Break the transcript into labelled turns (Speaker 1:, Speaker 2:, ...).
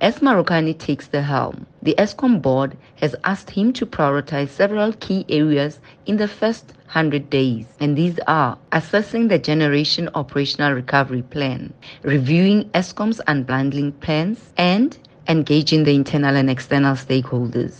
Speaker 1: As Marokane takes the helm, the Eskom board has asked him to prioritize several key areas in the first 100 days, and these are assessing the generation operational recovery plan, reviewing Eskom's unbundling plans, and engaging the internal and external stakeholders.